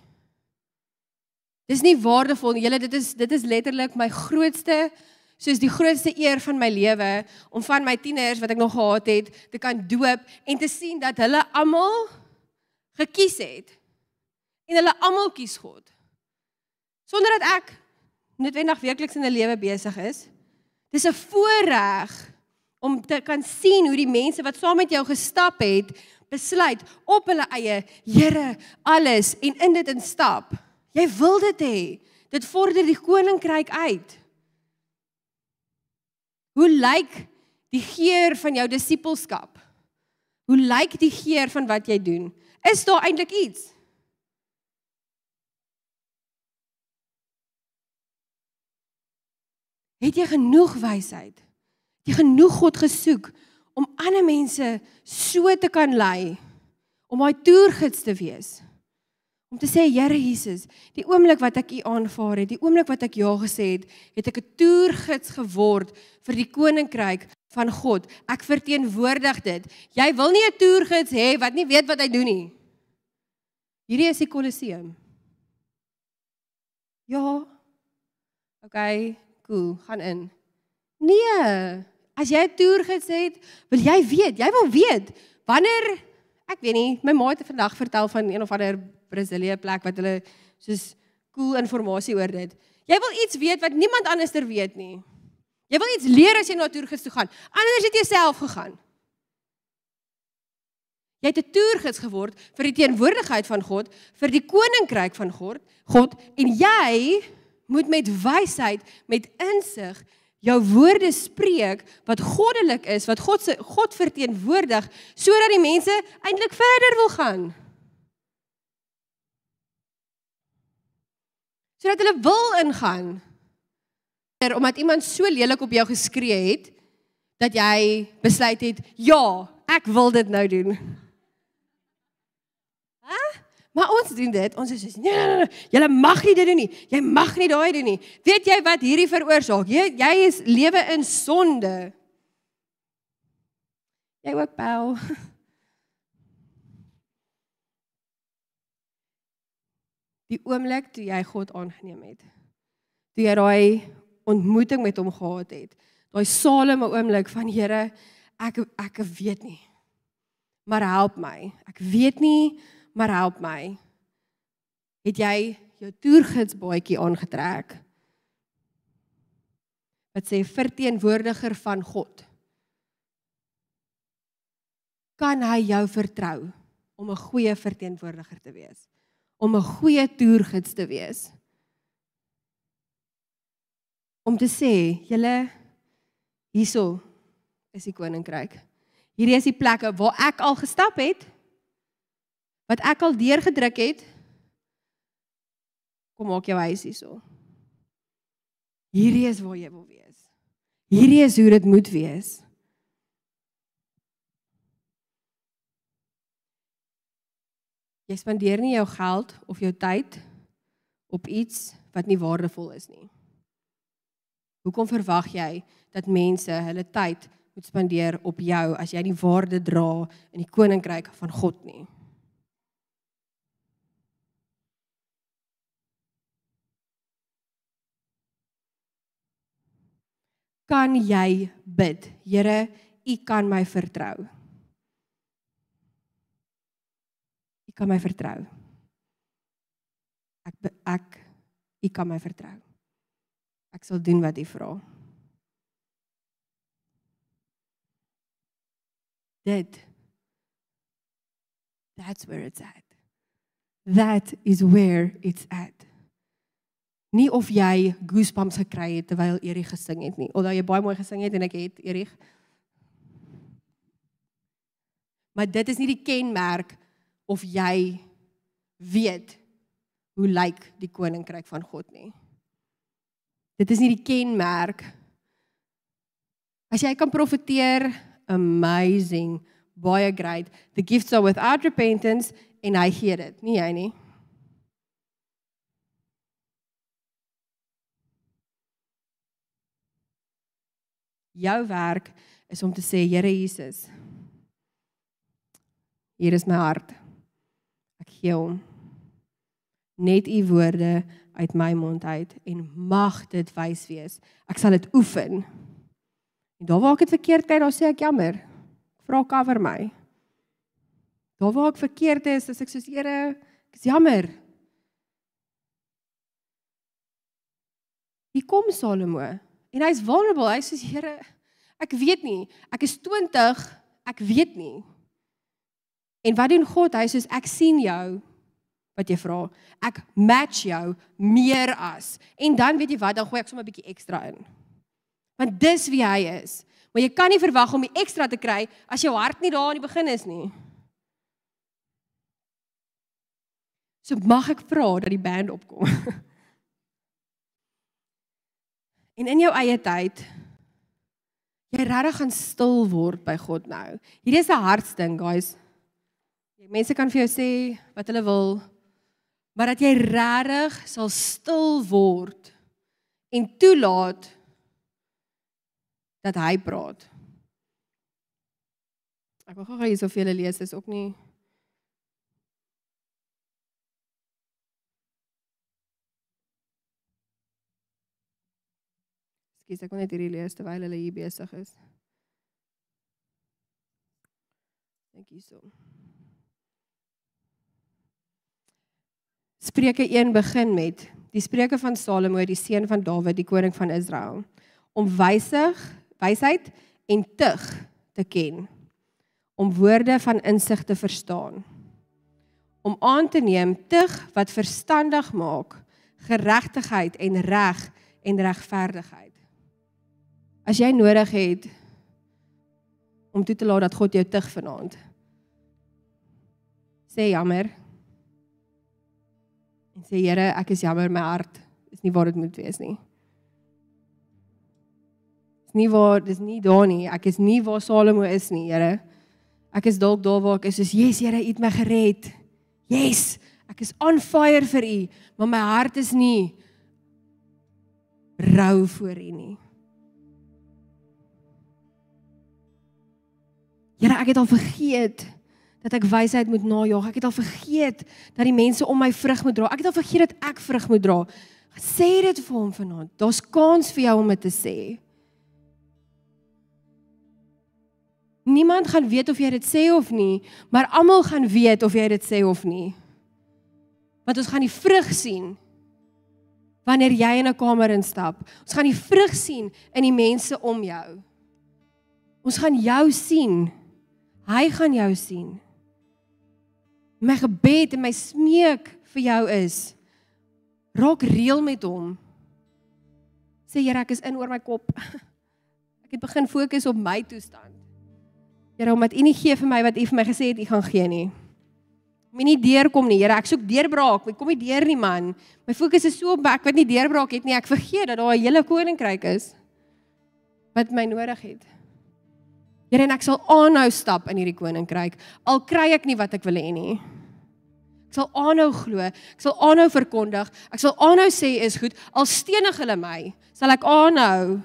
Dis nie waardevol nie. Julle dit is dit is letterlik my grootste soos die grootste eer van my lewe om van my tieners wat ek nog gehad het te kan doop en te sien dat hulle almal gekies het. En hulle almal kies God sonder dat ek noodwendig werkliks in 'n lewe besig is. Dis 'n voorreg om te kan sien hoe die mense wat saam met jou gestap het, besluit op hulle eie, Here, alles en in dit instap. Jy wil dit hê. Dit vorder die koninkryk uit. Hoe lyk die geur van jou disippelskap? Hoe lyk die geur van wat jy doen? Is daar eintlik iets? Het jy genoeg wysheid? Het jy genoeg God gesoek om ander mense so te kan lei om daai toergids te wees? Om te sê Here Jesus, die oomblik wat ek U aanvaar het, die oomblik wat ek ja gesê het, het ek 'n toergids geword vir die koninkryk van God. Ek verteenwoordig dit. Jy wil nie 'n toergids hê wat nie weet wat hy doen nie. Hierdie is die Kolosseum. Ja. OK, cool, gaan in. Nee. As jy 'n toer gesê het, wil jy weet, jy wil weet wanneer ek weet nie, my ma het vandag vertel van een of ander Brasilië plek wat hulle soos cool inligting oor dit. Jy wil iets weet wat niemand anderster weet nie. Jy wil iets leer as jy na 'n toergids toe gaan. Anders het jy self gegaan. Jy het 'n toergids geword vir die teenwoordigheid van God, vir die koninkryk van God, God en jy moet met wysheid, met insig jou woorde spreek wat goddelik is, wat God se God verteenwoordig sodat die mense eintlik verder wil gaan. Sodat hulle wil ingaan. Omdat iemand so lelik op jou geskree het dat jy besluit het, ja, ek wil dit nou doen. Maar ons doen dit. Ons is so, nee, nee, nee, jy mag nie dit doen nie. Jy mag nie daai doen nie. Weet jy wat hierdie veroorsaak? Jy jy is lewe in sonde. Jy ook Paul. Die oomblik toe jy God aangeneem het. Toe jy daai ontmoeting met hom gehad het. Daai saleme oomblik van Here, ek ek weet nie. Maar help my. Ek weet nie maar help my. Het jy jou toergids baadjie aangetrek? Wat sê verteenwoordiger van God? Kan hy jou vertrou om 'n goeie verteenwoordiger te wees? Om 'n goeie toergids te wees? Om te sê, julle hierso is die koninkryk. Hierdie is die plekke waar ek al gestap het wat ek al deurgedruk het kom maak jou huis hierso. Hierdie is waar jy wil wees. Hierdie is hoe dit moet wees. Jy spandeer nie jou geld of jou tyd op iets wat nie waardevol is nie. Hoekom verwag jy dat mense hulle tyd moet spandeer op jou as jy nie waarde dra in die koninkryk van God nie? kan jy bid. Here, u kan my vertrou. U kan my vertrou. Ek ek u kan my vertrou. Ek sal doen wat u vra. Dit That's where it's at. That is where it's at. Nie of jy goosebumps gekry het terwyl Erik gesing het nie, alhoewel jy baie mooi gesing het en ek het Erik. Maar dit is nie die kenmerk of jy weet hoe lyk die koninkryk van God nie. Dit is nie die kenmerk. As jy kan profeteer, amazing, baie great. The gifts are without repentance en hy gee dit, nie jy nie. Jou werk is om te sê Here Jesus. Hier is my hart. Ek gee hom. Net u woorde uit my mond uit en mag dit wys wees. Ek sal dit oefen. En daar waar ek dit verkeerd kry, dan sê ek jammer. Ek vra cover my. Daar waar ek verkeerd is, as ek soos Here, ek is jammer. Hier kom Salomo en hy's vulnerable. Hy sê Here, ek weet nie. Ek is 20, ek weet nie. En wat doen God? Hy sê ek sien jou wat jy vra. Ek match jou meer as. En dan weet jy wat, dan gooi ek sommer 'n bietjie ekstra in. Want dis wie hy is. Maar jy kan nie verwag om die ekstra te kry as jou hart nie daar aan die begin is nie. So mag ek vra dat die band opkom. en in jou eie tyd jy regtig gaan stil word by God nou. Hierdie is 'n hartsding, guys. Jy mense kan vir jou sê wat hulle wil, maar dat jy regtig sal stil word en toelaat dat hy praat. Ek wil gou-gou hier soveel lees, is ook nie Skies, ek kon net hierdie lees terwyl hulle hier besig is. Dink hierso. Spreuke 1 begin met die spreuke van Salomo, die seun van Dawid, die koning van Israel, om wysig, wysheid en tug te ken, om woorde van insig te verstaan, om aan te neem tug wat verstandig maak, geregtigheid en reg en regverdigheid. As jy nodig het om toe te laat dat God jou tug vanaand. Sê jammer en sê Here, ek is jammer my hart is nie waar dit moet wees nie. Dis nie waar, dis nie daar nie. Ek is nie waar Salomo is nie, Here. Ek is dalk daar waar ek is, soos yes, Here, U het my gered. Yes, ek is on fire vir U, maar my hart is nie rou voor U nie. Here, ek het al vergeet dat ek wysheid moet najag. Ek het al vergeet dat die mense om my vrug moet dra. Ek het al vergeet dat ek vrug moet dra. Sê dit vir hom vanaand. Daar's kans vir jou om dit te sê. Niemand gaan weet of jy dit sê of nie, maar almal gaan weet of jy dit sê of nie. Want ons gaan die vrug sien wanneer jy in 'n kamer instap. Ons gaan die vrug sien in die mense om jou. Ons gaan jou sien. Hy gaan jou sien my gebed en my smeek vir jou is raak reël met hom. Sê Here, ek is in oor my kop. Ek het begin fokus op my toestand. Here, omdat U nie gee vir my wat U vir my gesê het U gaan gee nie. Moenie deurkom nie, Here. Ek soek deurbraak. Ek kom nie deur nie, man. My fokus is so op ek wat nie deurbraak het nie. Ek vergeet dat daar 'n hele koninkryk is wat my nodig het. Here, en ek sal aanhou stap in hierdie koninkryk al kry ek nie wat ek wil hê nie. Ek sal aanhou glo, ek sal aanhou verkondig, ek sal aanhou sê is goed al stenig hulle my, sal ek aanhou.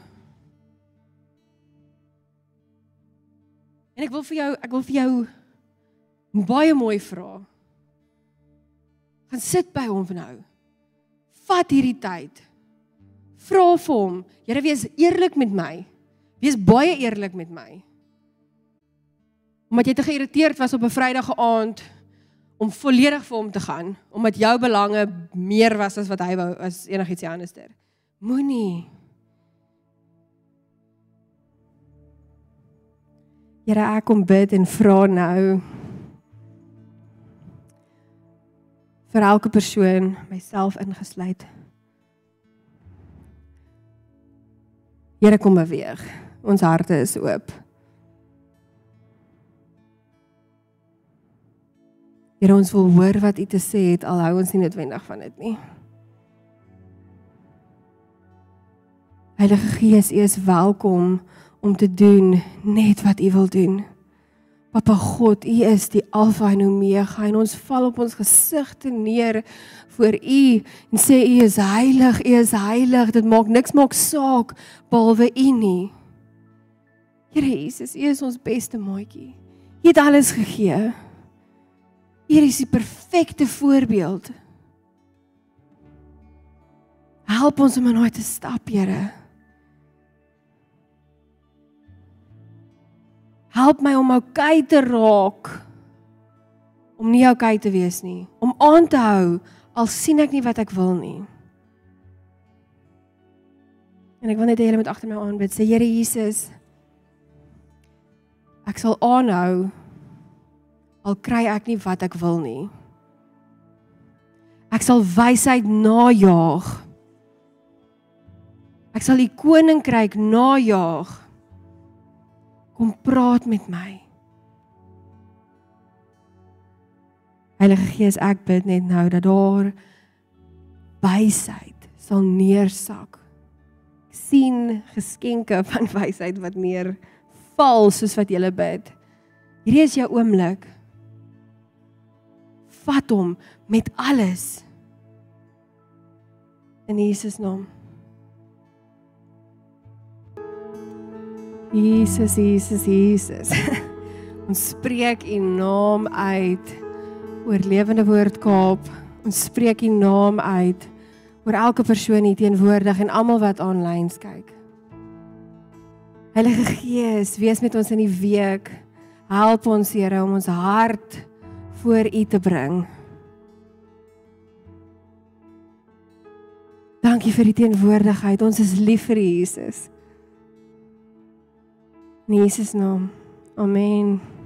En ek wil vir jou, ek wil vir jou baie mooi vra. Gaan sit by hom nou. Vat hierdie tyd. Vra vir hom, Here wees eerlik met my. Wees baie eerlik met my. Omdat jy te geïrriteerd was op 'n Vrydag aand om volledig vir hom te gaan, omdat jou belange meer was as wat hy wou as enigiets anders ter. Moenie. Here ek kom bid en vra nou vir elke persoon, myself ingesluit. Here kom beweeg. Ons harte is oop. Here ons wil hoor wat U te sê het al hou ons nie noodwendig van dit nie. Heilige Gees, U is welkom om te doen net wat U wil doen. Papa God, U is die Alfa en Omega en ons val op ons gesigte neer voor U en sê U is heilig, U is heilig. Dit maak niks maak saak behalwe U nie. Here Jesus, U is ons beste maatjie. U het alles gegee. U is die perfekte voorbeeld. Help ons om in daai te stap, Here. Help my om oukei te raak om nie oukei te wees nie, om aan te hou al sien ek nie wat ek wil nie. En ek wil net hê julle moet agter my aanbid. Sê Here Jesus, ek sal aanhou al kry ek nie wat ek wil nie. Ek sal wysheid najaag. Ek sal die koninkryk najaag. Kom praat met my. Heilige Gees, ek bid net nou dat daar wysheid sal neersak. Ek sien geskenke van wysheid wat neerval soos wat jy bid. Hierdie is jou oomblik. Vat hom met alles. In Jesus naam. Jesus, Jesus, Jesus. Ons spreek U naam uit oor lewende woord Kaap. Ons spreek U naam uit oor elke persoon hier teenwoordig en almal wat aanlyn kyk. Heilige Gees, wees met ons in die week. Help ons Here om ons hart voor U te bring. Dankie vir die teenwoordigheid. Ons is lief vir Jesus. In Jesus naam. Amen.